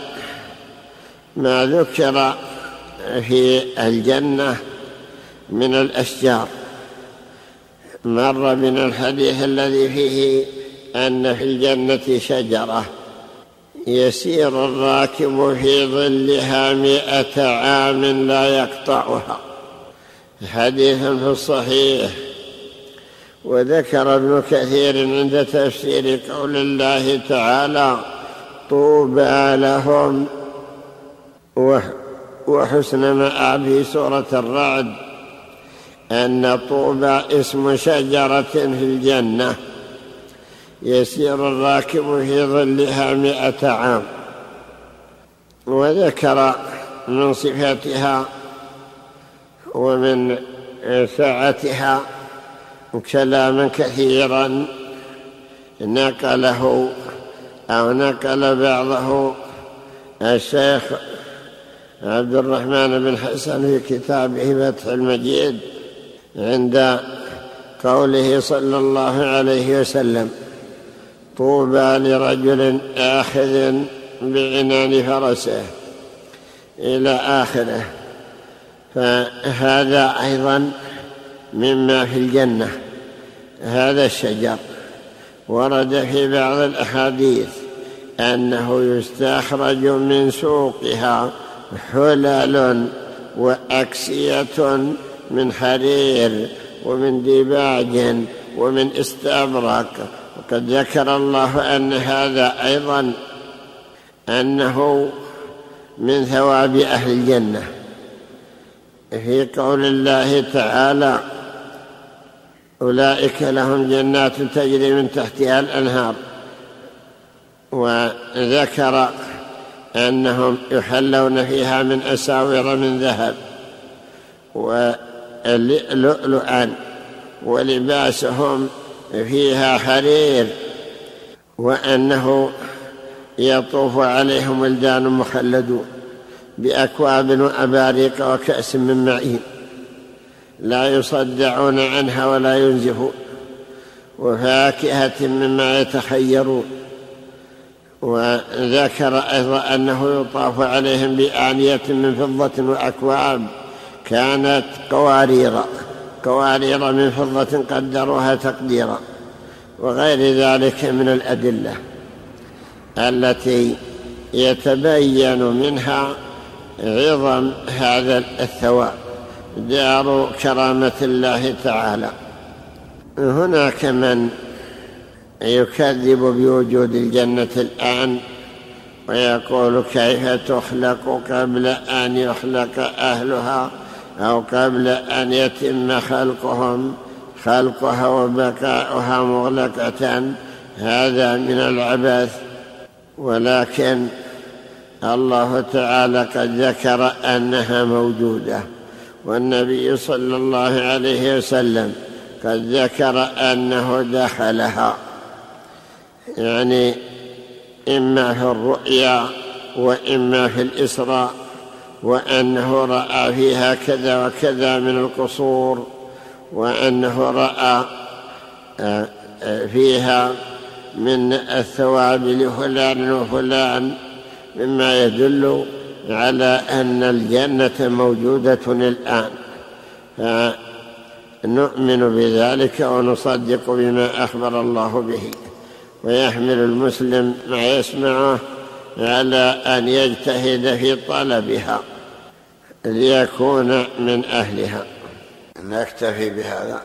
ما ذكر في الجنة من الأشجار. مر من الحديث الذي فيه أن في الجنة شجرة. يسير الراكب في ظلها مائه عام لا يقطعها. حديث في الصحيح. وذكر ابن كثير عند تفسير قول الله تعالى طوبى لهم. وحسن مآب في سورة الرعد. أن طوبى اسم شجرة في الجنة. يسير الراكب في ظلها مئة عام. وذكر من صفاتها ومن سعتها كلاما كثيرا. نقله أو نقل بعضه الشيخ عبد الرحمن بن حسن في كتابه فتح المجيد. عند قوله صلى الله عليه وسلم طوبى لرجل آخذ بعنان فرسه إلى آخره. فهذا أيضا مما في الجنة هذا الشجر. ورد في بعض الأحاديث أنه يستخرج من سوقها حلل وأكسية من حرير ومن ديباج ومن استبرق. وقد ذكر الله أن هذا أيضا أنه من ثواب أهل الجنة. في قول الله تعالى أولئك لهم جنات تجري من تحتها الأنهار. وذكر أنهم يحلون فيها من أساور من ذهب. ولؤلؤا ولباسهم فيها حرير وأنه يطوف عليهم ولدان مخلدون بأكواب وأباريق وكأس من معين لا يصدعون عنها ولا ينزفون وفاكهة مما يتخيرون. وذكر أيضا أنه يطاف عليهم بآنية من فضة وأكواب. كانت قوارير قوارير من فضة قدروها تقديرا وغير ذلك من الأدلة التي يتبين منها عظم هذا الثواب دار كرامة الله تعالى. هناك من يكذب بوجود الجنة الآن ويقول كيف تخلق قبل أن يخلق أهلها؟ أو قبل أن يتم خلقهم خلقها وبقاؤها مغلقة هذا من العبث. ولكن الله تعالى قد ذكر أنها موجودة. والنبي صلى الله عليه وسلم قد ذكر أنه دخلها. يعني إما في الرؤيا وإما في الإسراء. وأنه رأى فيها كذا وكذا من القصور وأنه رأى آه، آه، فيها من الثواب لفلان وفلان مما يدل على أن الجنة موجودة الآن. فنؤمن بذلك ونصدق بما أخبر الله به. ويحمل المسلم ما يسمعه على أن يجتهد في طلبها. ليكون من أهلها. نكتفي بهذا.